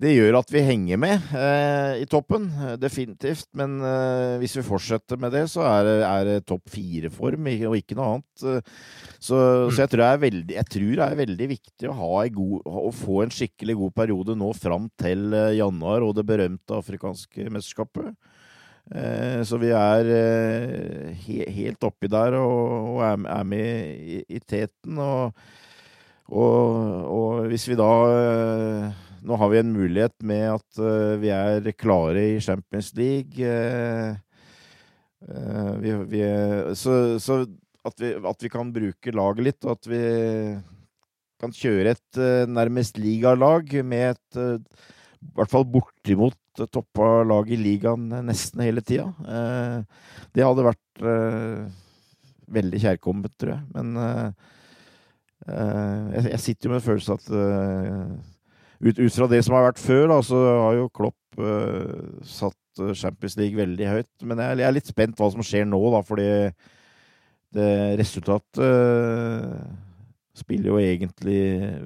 [SPEAKER 3] det gjør at vi henger med eh, i toppen, definitivt. Men eh, hvis vi fortsetter med det, så er det, er det topp fire-form og ikke noe annet. Så, så jeg, tror det er veldig, jeg tror det er veldig viktig å, god, å, få en skikkelig god periode nå fram til eh, januar og det berømte afrikanske mesterskapet. Eh, så vi er eh, he, helt oppi der og, og er, er, med i, i teten. Og, og, og, hvis vi da eh, nå har vi en mulighet med at uh, vi er klare i Champions League. Uh, uh, vi, vi, så, så at, vi, at, vi, kan bruke laget litt, og at vi kan kjøre et nærmest ligalag med et i hvert fall bortimot toppa lag i ligaen nesten hele tida. det hadde vært veldig kjærkomment, tror jeg. Men jeg, sitter jo med en følelse at ut, ut, fra det som har vært før, da, så har jo Klopp uh, satt Champions League veldig høyt. Men jeg, jeg, er litt spent hva som skjer nå, da, fordi det resultatet uh, spiller jo egentlig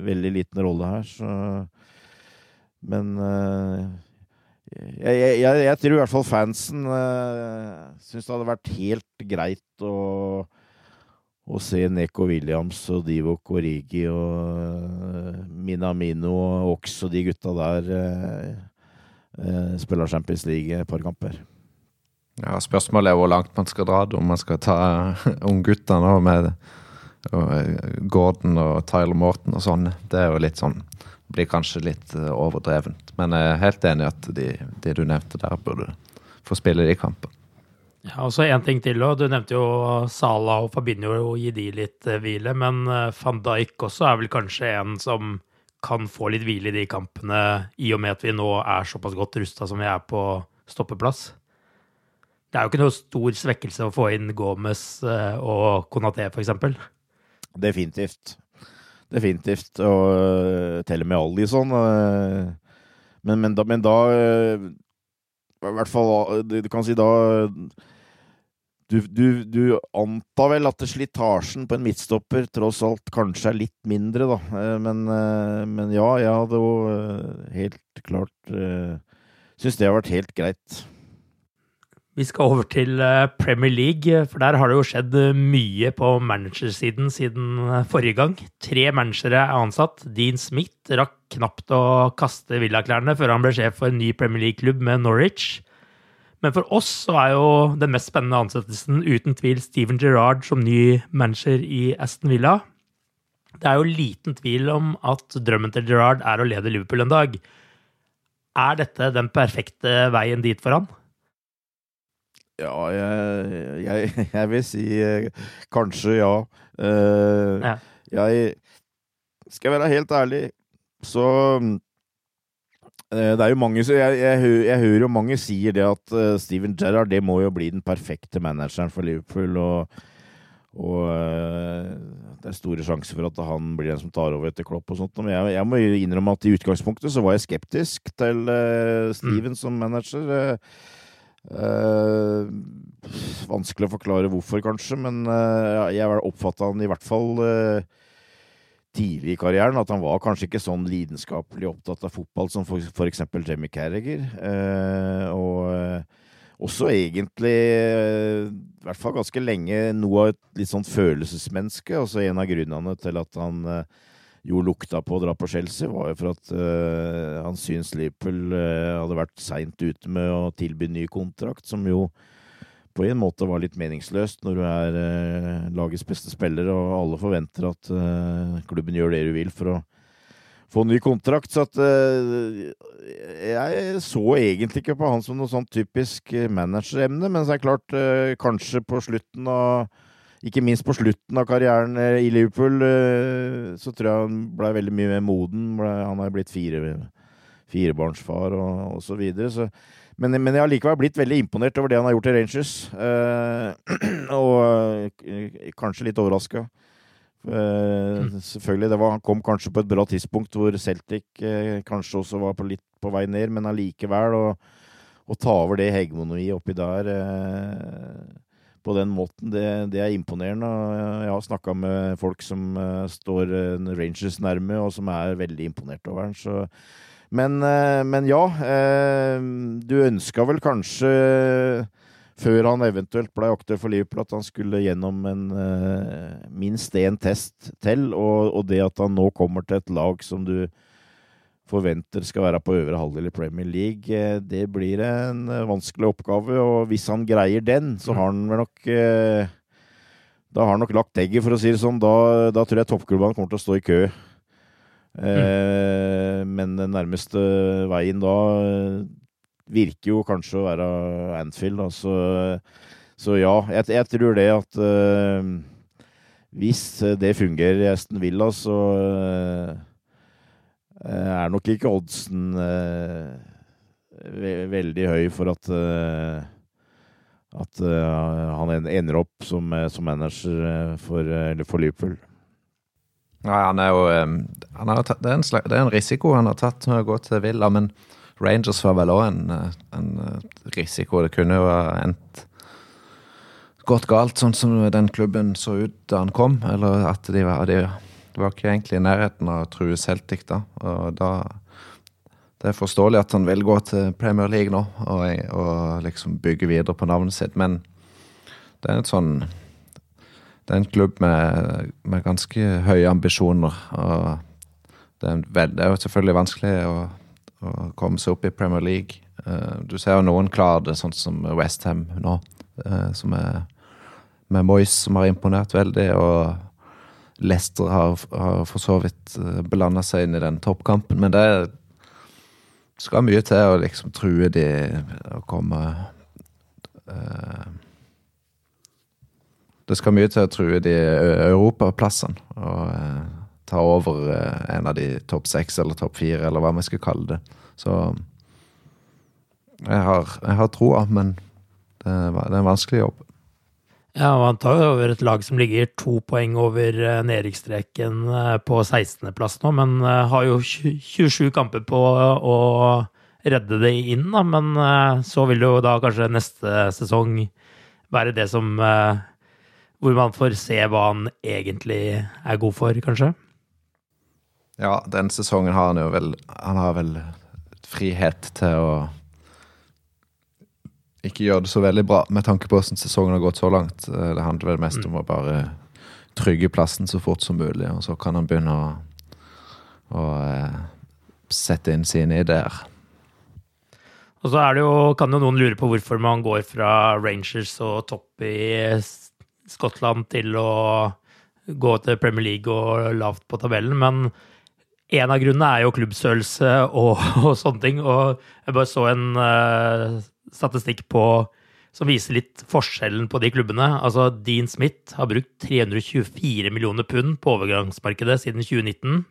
[SPEAKER 3] veldig liten rolle her, så Men uh, jeg, jeg, jeg, tror i hvert fall fansen uh, syns det hadde vært helt greit å å se Neko Williams og Divo Korigi og uh, Minamino og også de gutta der uh, uh, spiller Champions League et par kamper.
[SPEAKER 2] Ja, Spørsmålet er hvor langt man skal dra det, om man skal ta unggutta nå med Gordon og Tyler Morton og sånn. Det er jo litt sånn Blir kanskje litt overdrevent. Men jeg er helt enig i at de, de du nevnte der, burde få spille de kampene.
[SPEAKER 1] Ja, og så En ting til. Også. Du nevnte jo Sala og Fabinho og gi de litt uh, hvile. Men uh, van Dijk også er vel kanskje en som kan få litt hvile i de kampene, i og med at vi nå er såpass godt rusta som vi er på stoppeplass. Det er jo ikke noe stor svekkelse å få inn Gomez uh, og Konaté, f.eks.
[SPEAKER 3] Definitivt. Definitivt. Og til og med Alison. Men, men, men da I hvert fall Du kan si da du, du, du, antar vel at slitasjen på en midtstopper tross alt kanskje er litt mindre, da. Eh, men, eh, men ja, jeg hadde jo eh, helt klart Syns det har vært helt greit.
[SPEAKER 1] Vi skal over til Premier League, for der har det jo skjedd mye på managersiden siden forrige gang. Tre managere er ansatt. Dean Smith rakk knapt å kaste villaklærne før han ble sjef for en ny Premier League-klubb med Norwich. Men for oss så er jo den mest spennende ansettelsen uten tvil Steven Gerrard som ny manager i Aston Villa. Det er jo liten tvil om at drømmen til Gerrard er å lede Liverpool en dag. Er dette den perfekte veien dit for han?
[SPEAKER 3] Ja, jeg, jeg, [laughs] jeg vil si eh, kanskje ja. Uh, ja. Jeg skal være helt ærlig, så Eh, det er jo mange, jeg, jeg, jeg, hører jo mange sier det at uh, Steven Gerrard det må jo bli den perfekte manageren for Liverpool. Og, og uh, det er store sjanser for at han blir den som tar over etter Klopp og sånt. Men jeg, jeg må innrømme at i utgangspunktet så var jeg skeptisk til uh, Steven mm. som manager. vanskelig å forklare hvorfor, kanskje, men jeg oppfatta han i hvert fall tidlig i karrieren at han var kanskje ikke sånn lidenskapelig opptatt av fotball som for, for eksempel Jamie Carriger. Eh, og eh, også egentlig, eh, i hvert fall ganske lenge, noe av et litt sånn følelsesmenneske. Altså en av grunnene til at han eh, jo lukta på å dra på Chelsea, var jo for at uh, han syns Liverpool uh, hadde vært seint ute med å tilby ny kontrakt, som jo på en måte var litt meningsløst når du er eh, lagets beste spiller, og alle forventer at eh, klubben gjør det du vil for å få ny kontrakt. Så at eh, Jeg så egentlig ikke på han som noe sånn typisk manageremne, men så er det klart, eh, kanskje på slutten av ikke minst på slutten av karrieren eh, i Liverpool, eh, så tror jeg han ble veldig mye mer moden. Han er blitt fire, firebarnsfar og, og så videre. Så men, men, jeg har likevel blitt veldig imponert over det han har gjort i Rangers. Eh, [clears throat] og eh, kanskje litt overraska. Eh, mm. selvfølgelig, var, Han kom kanskje på et bra tidspunkt hvor Celtic eh, kanskje også var på litt på vei ned, men allikevel å, å ta over det hegemoniet oppi der eh, på den måten, det, det, er imponerende. Jeg har snakka med folk som står Rangers nærme, og som er veldig imponert over den. Så men, eh, men ja, eh, du ønska vel kanskje før han eventuelt ble aktuell for Liverpool, at han skulle gjennom en, minst én test til. Og, og, det at han nå kommer til et lag som du forventer skal være på øvre halvdel i Premier League, det blir en vanskelig oppgave. Og hvis han greier den, så har han vel nok Da har han nok lagt egget, for å si det sånn. Da, da tror jeg toppklubbene kommer til å stå i kø. Eh, men den nærmeste veien da eh, virker jo kanskje å være Anfield. Da. Så, så ja, jeg, jeg, tror det at uh, hvis det fungerer i Aston Villa, så er nok ikke oddsen ve veldig høy for at at han ender opp som, som manager for, for Liverpool.
[SPEAKER 2] Nei, han er jo han tatt, det, er slag, det, er en risiko han har tatt med å gå til Villa, men Rangers var vel òg en, en, risiko. Det kunne jo endt gått galt, sånn som den klubben så ut da han kom. Eller at de var, de var ikke egentlig i nærheten av å true Celtic da. Og da Det er forståelig at han vil gå til Premier League nå og, og liksom bygge videre på navnet sitt, men det er et sånn det er en klubb med, med ganske høye ambisjoner. det er, veld, det er, jo selvfølgelig vanskelig å, å, komme seg opp i Premier League. Uh, du ser jo noen klarer det, sånn som Westham nå. Uh, som er med Moyes, som har imponert veldig. Og Leicester har, har for så vidt eh, seg inn i den toppkampen. Men det skal mye til å liksom true de å komme uh, det skal mye til å true de europaplassene. Og eh, ta over eh, en av de topp seks eller topp fire, eller hva vi skal kalle det. Så jeg har, jeg har troa, men det er, det er en vanskelig jobb.
[SPEAKER 1] Ja, man tar jo over et lag som ligger to poeng over nedrykksstreken på 16.-plass nå, men har jo 27 kamper på å redde det inn, da. Men så vil jo da kanskje neste sesong være det som hvor man får se hva han egentlig er god for, kanskje?
[SPEAKER 2] Ja, den sesongen har han jo vel Han har vel frihet til å ikke gjøre det så veldig bra, med tanke på hvordan sesongen har gått så langt. Det handler vel mest om å bare trygge plassen så fort som mulig, og så kan han begynne å, å eh, sette inn sine ideer.
[SPEAKER 1] Og så er det jo, kan jo noen lure på hvorfor man går fra Rangers og topp i Skottland til å gå til Premier League og lavt på tabellen, men en av grunnene er jo klubbstørrelse og, [laughs] og, sånne ting. Og jeg bare så en uh, statistikk på som viser litt forskjellen på de klubbene. Altså, Dean Smith har brukt 324 millioner pund på overgangsmarkedet siden 2019.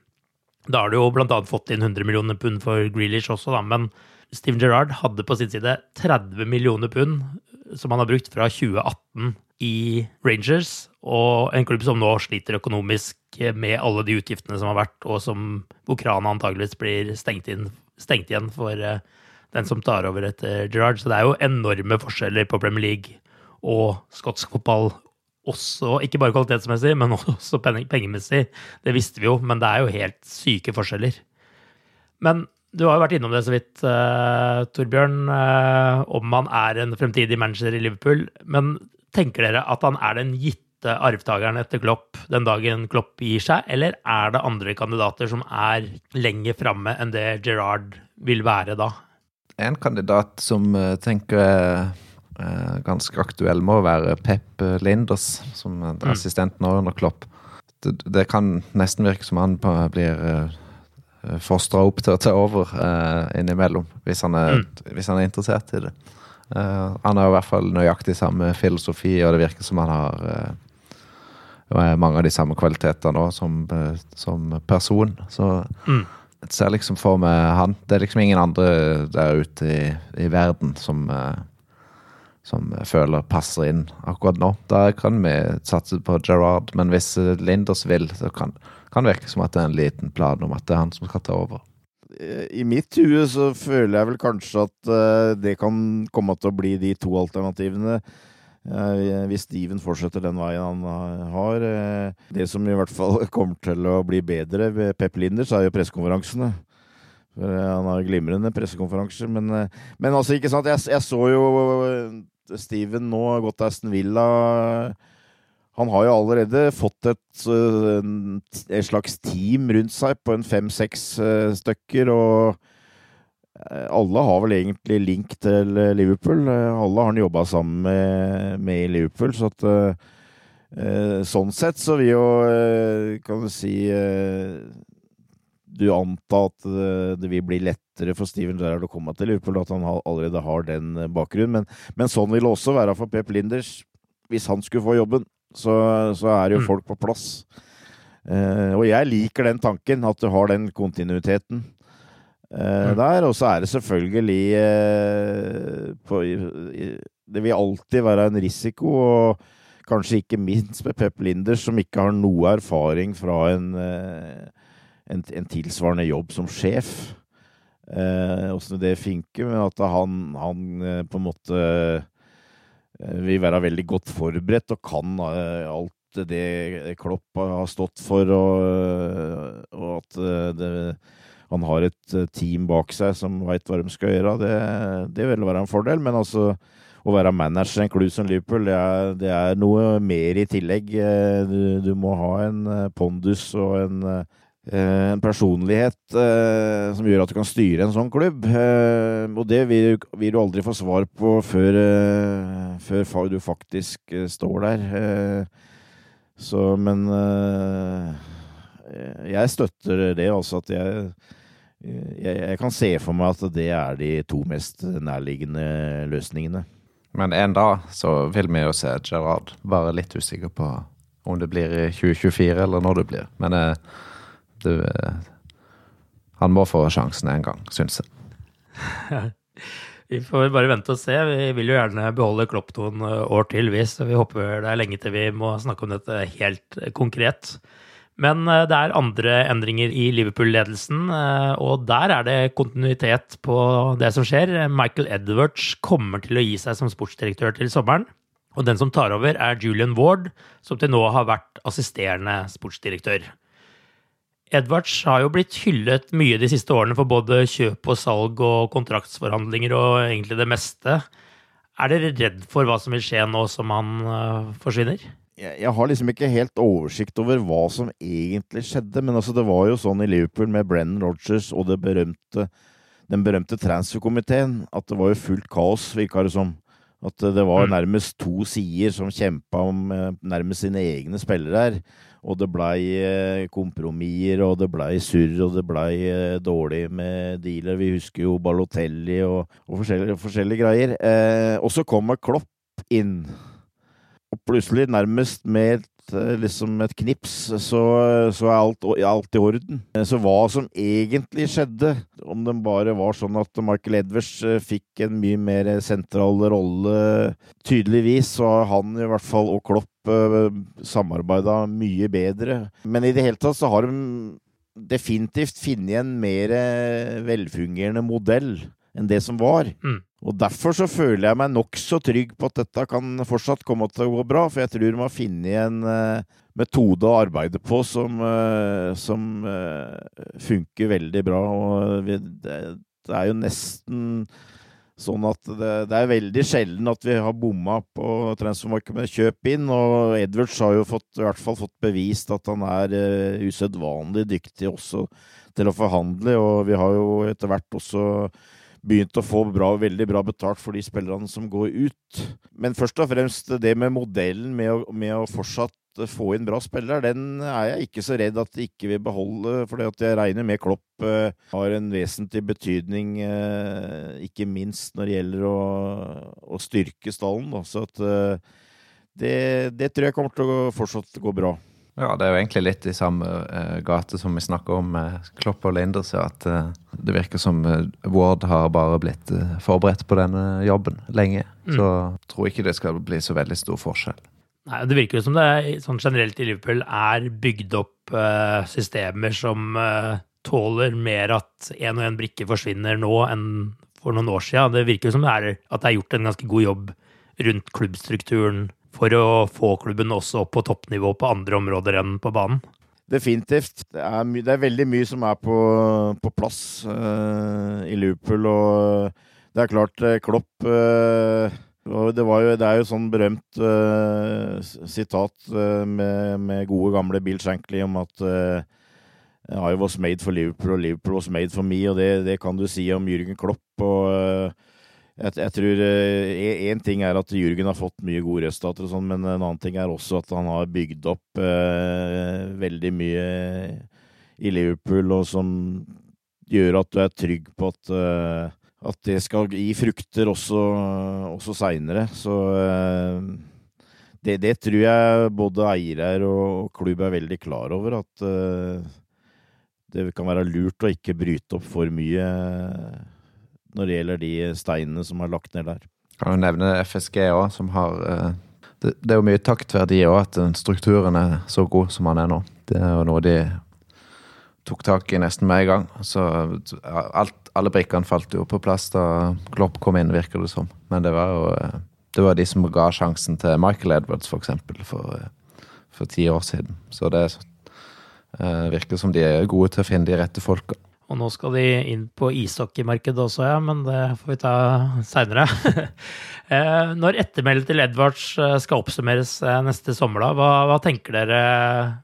[SPEAKER 1] Da har du jo annet fått inn 100 millioner pund for Grealish også, da, men Steven Gerrard hadde på sin side 30 millioner pund som han har brukt fra 2018 i Rangers, og en klubb som nå sliter økonomisk med alle de utgiftene som har vært, og som, hvor krana antageligvis blir stengt, inn, stengt igjen for uh, den som tar over etter Gerrard. Så det er jo enorme forskjeller på Premier League og skotsk fotball. Også, ikke bare kvalitetsmessig, men [laughs] også pengemessig. Det visste vi jo, men det er jo helt syke forskjeller. Men du har jo vært innom det så vidt, uh, Torbjørn, uh, om han er en fremtidig manager i Liverpool. Men tenker dere at han er den gitte arvtakeren etter Klopp den dagen Klopp gir seg, eller er det andre kandidater som er lenger framme enn det Gerard vil være da?
[SPEAKER 2] En kandidat som uh, tenker er ganske aktuell, må være Pep Linders, som er mm. assistent nå under Klopp. Det, det, kan nesten virke som han blir Eh, fostra opp til å ta over innimellom, hvis han, er, mm. hvis han, er, interessert i det. Uh, han har i hvert fall nøyaktig samme filosofi, og det virker som han har uh, mange av de samme kvaliteter òg som, som person. Så mm. jeg ser liksom for meg han Det er liksom ingen andre der ute i, i verden som som jeg føler passer inn akkurat nå. Da kan vi satse på Gerard, men hvis Linders vil, så kan, det virke som at det er en liten plan om at det er han som skal ta over.
[SPEAKER 3] I mitt hue så føler jeg vel kanskje at uh, det kan komme til å bli de to alternativene. Uh, hvis Steven fortsetter den veien han har. Det som i hvert fall [laughs] kommer til å bli bedre ved Pep Linders, er jo pressekonferansene. Han har glimrende pressekonferanser. Men, men, altså, ikke sant. Jeg, jeg så jo Steven nå, gått til Aston Villa han har jo allerede fått et, eh, et slags team rundt seg på en fem-seks eh, stykker, og eh, alle har vel egentlig link til Liverpool. Alle har han jobba sammen med, med, i Liverpool, så at Sånn sett så vil jo, kan du si Du antar at det vil bli lettere for Steven Gerrard å komme til Liverpool, at han allerede har den bakgrunnen. Men, men sånn vil det også være for Pep Linders hvis han skulle få jobben så, så er jo mm. folk på plass. Uh, og jeg liker den tanken, at du har den kontinuiteten uh, mm. der. Og så er det selvfølgelig uh, på, Det vil alltid være en risiko. og kanskje ikke minst med Pep Linders, som ikke har noe erfaring fra en, en, en tilsvarende jobb som sjef. Åssen det funker, men at han, han på en måte vil være veldig godt forberedt og kan alt det Klopp har stått for, og, og at det, han har et team bak seg som veit hva de skal gjøre, det, det, vil være en fordel. Men altså, å være manager i en klubb som Liverpool, det er, det er, noe mer i tillegg. Du, du må ha en pondus og en, en personlighet eh, som gjør at du kan styre en sånn klubb. Eh, og det vil, vil, du aldri få svar på før, eh, før du faktisk står der. Så, men jeg støtter det, altså at jeg, jeg, jeg kan se for meg at det er de to mest nærliggende løsningene.
[SPEAKER 2] Men en dag så vil vi jo se Gerard. Bare litt usikker på om det blir i 2024 eller når det blir. Men eh, du eh, Han må få sjansen en gang, syns jeg. [laughs]
[SPEAKER 1] vi får bare vente og se. Vi vil jo gjerne beholde Klopp noen år til, vi. Så vi håper det er lenge til vi må snakke om dette helt konkret. Men eh, det er andre endringer i Liverpool-ledelsen, eh, og der er det kontinuitet på det som skjer. Michael Edwards kommer til å gi seg som sportsdirektør til sommeren. Og den som tar over, er Julian Ward, som til nå har vært assisterende sportsdirektør. Edwards har jo blitt hyllet mye de siste årene for både kjøp og salg og kontraktsforhandlinger og egentlig det meste. Er dere redd for hva som vil skje nå som han eh, forsvinner?
[SPEAKER 3] jeg, har liksom ikke helt oversikt over hva som egentlig skjedde, men altså det var jo sånn i Liverpool med Brennan Rogers og det berømte, den berømte transferkomiteen at det var jo fullt kaos, virka det som. At det var mm. nærmest to sider som kjempa om eh, nærmest sine egne spillere her. Og det blei eh, kompromisser, og det blei surr, og det blei eh, dårlig med dealer. Vi husker jo Balotelli og, og forskjellige, forskjellige, greier. Eh, og så kommer Klopp inn og plutselig, nærmest med et, eh, liksom et knips, så, så er alt, alt, i orden. Så hva som egentlig skjedde, om det bare var sånn at Michael Edwards fikk en mye mer sentral rolle Tydeligvis så har han i hvert fall og Klopp samarbeida mye bedre. Men i det hele tatt så har de definitivt funnet en mer velfungerende modell enn det som var. Mm. Og Derfor så føler jeg meg nokså trygg på at dette kan fortsatt komme til å gå bra. For jeg tror de har funnet en uh, metode å arbeide på som, som funker veldig bra. Og det, det, er jo nesten sånn at det, det, er veldig sjelden at vi har bomma på transfermarkedet kjøp inn. Og Edwards har jo fått, i hvert fall fått bevist at han er uh, usedvanlig dyktig også til å forhandle. Og vi har jo etter hvert også begynt å få bra, veldig bra betalt for de spillerne som går ut. Men først og fremst det med modellen med å, med å fortsatt få inn bra spillere, den er jeg ikke så redd at de ikke vil beholde. For jeg regner med Klopp eh, har en vesentlig betydning, eh, ikke minst når det gjelder å, å styrke stallen. Da. Så at, eh, det, det, tror jeg kommer til å fortsatt gå bra.
[SPEAKER 2] Ja, det er jo egentlig litt i samme gate som vi snakker om med Klopp og Linders. At det virker som Ward har bare blitt forberedt på denne jobben lenge. Mm. Så tror ikke det skal bli så veldig stor forskjell.
[SPEAKER 1] Nei, Det virker jo som det sånn generelt i Liverpool er bygd opp systemer som tåler mer at én og én brikke forsvinner nå enn for noen år siden. Det virker jo som det er, at det er gjort en ganske god jobb rundt klubbstrukturen for å få klubben også opp på toppnivå på andre områder enn på banen?
[SPEAKER 3] Definitivt. Det er, det er veldig mye som er på, på plass uh, i Liverpool. Og det er klart, Klopp uh, det, jo, det, er jo sånn berømt uh, sitat med, med, gode, gamle Bill Shankly om at I was made for Liverpool, og Liverpool was made for me. Og det, det kan du si om Jürgen Klopp. og jeg, jeg tror Én eh, ting er at Jürgen har fått mye gode resultater, og sånn, men en annen ting er også at han har bygd opp veldig mye i Liverpool, og som gjør at du er trygg på at, at det skal gi frukter også, også seinere. Så eh, det, det, tror jeg både eier og klubb er veldig klar over, at eh, det kan være lurt å ikke bryte opp for mye når det gjelder de steinene som er lagt ned der.
[SPEAKER 2] Kan jo nevne FSG òg, som har det, er jo mye taktverdi òg at den strukturen er så god som han er nå. Det er jo noe de tok tak i nesten med en gang. Så alt, alle brikkene falt jo på plass da Klopp kom inn, virker det som. Men det var jo eh, det var de som ga sjansen til Michael Edwards, for eksempel, for, eh, for ti år siden. Så det uh, virker som de er gode til å finne de rette folka.
[SPEAKER 1] Og nå skal de inn på ishockeymarkedet også, ja, men det får vi ta seinere. [laughs] Eh, når ettermeldet til Edvards eh, skal oppsummeres eh, neste sommer, da, hva, hva, tenker dere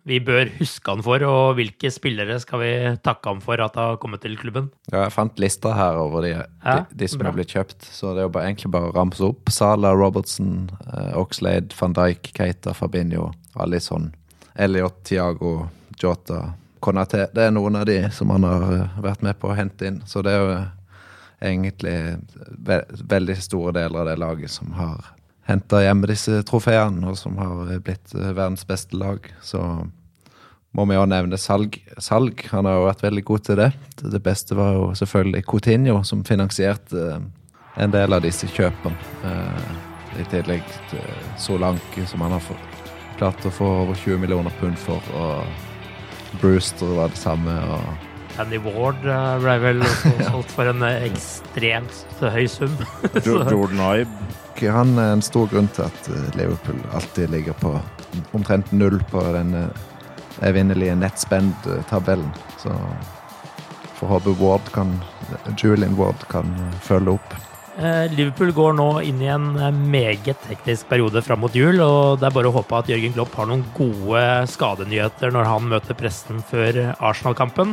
[SPEAKER 1] vi bør huske han for, og hvilke spillere skal vi takke ham for at har kommet til klubben?
[SPEAKER 2] Ja, jeg fant lista her over de, de, de som er blitt kjøpt, så det er jo bare, egentlig bare å ramse opp. Sala, Robertson, Oxlade, van Dijk, Keita, Fabinho, Alison, Elliot, Tiago, Jota Konaté. Det er noen av de som han har eh, vært med på å hente inn. Så det er jo egentlig ve veldig store deler av det laget som har henta hjemme disse trofeene, og som har blitt eh, verdens beste lag. Så må vi jo nevne salg. salg. Han har jo vært veldig god til det. Det beste var jo selvfølgelig Coutinho, som finansierte eh, en del av disse kjøpene. I tillegg til Solanke, som han har klart å få over 20 millioner pund for. og Brewster var det samme. og
[SPEAKER 1] Andy Ward eh, ble vel [laughs] også solgt for en eh, ekstremt høy sum. [laughs]
[SPEAKER 3] Jordan Ibe.
[SPEAKER 2] Han er en stor grunn til at eh, Liverpool alltid ligger på omtrent null på den evinnelige nettspend-tabellen. Så får håpe Ward kan, Julian Ward kan følge opp.
[SPEAKER 1] Eh, Liverpool går nå inn i en eh, meget hektisk periode fram mot jul, og det er bare å håpe at Jørgen Klopp har noen gode skadenyheter når han møter pressen før Arsenal-kampen.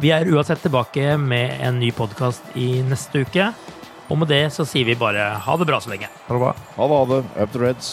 [SPEAKER 1] Vi er uansett tilbake med en ny podkast i neste uke. Og med det så sier vi bare ha det bra så lenge.
[SPEAKER 2] Ha det bra.
[SPEAKER 3] Ha det, ha det. Up the Reds.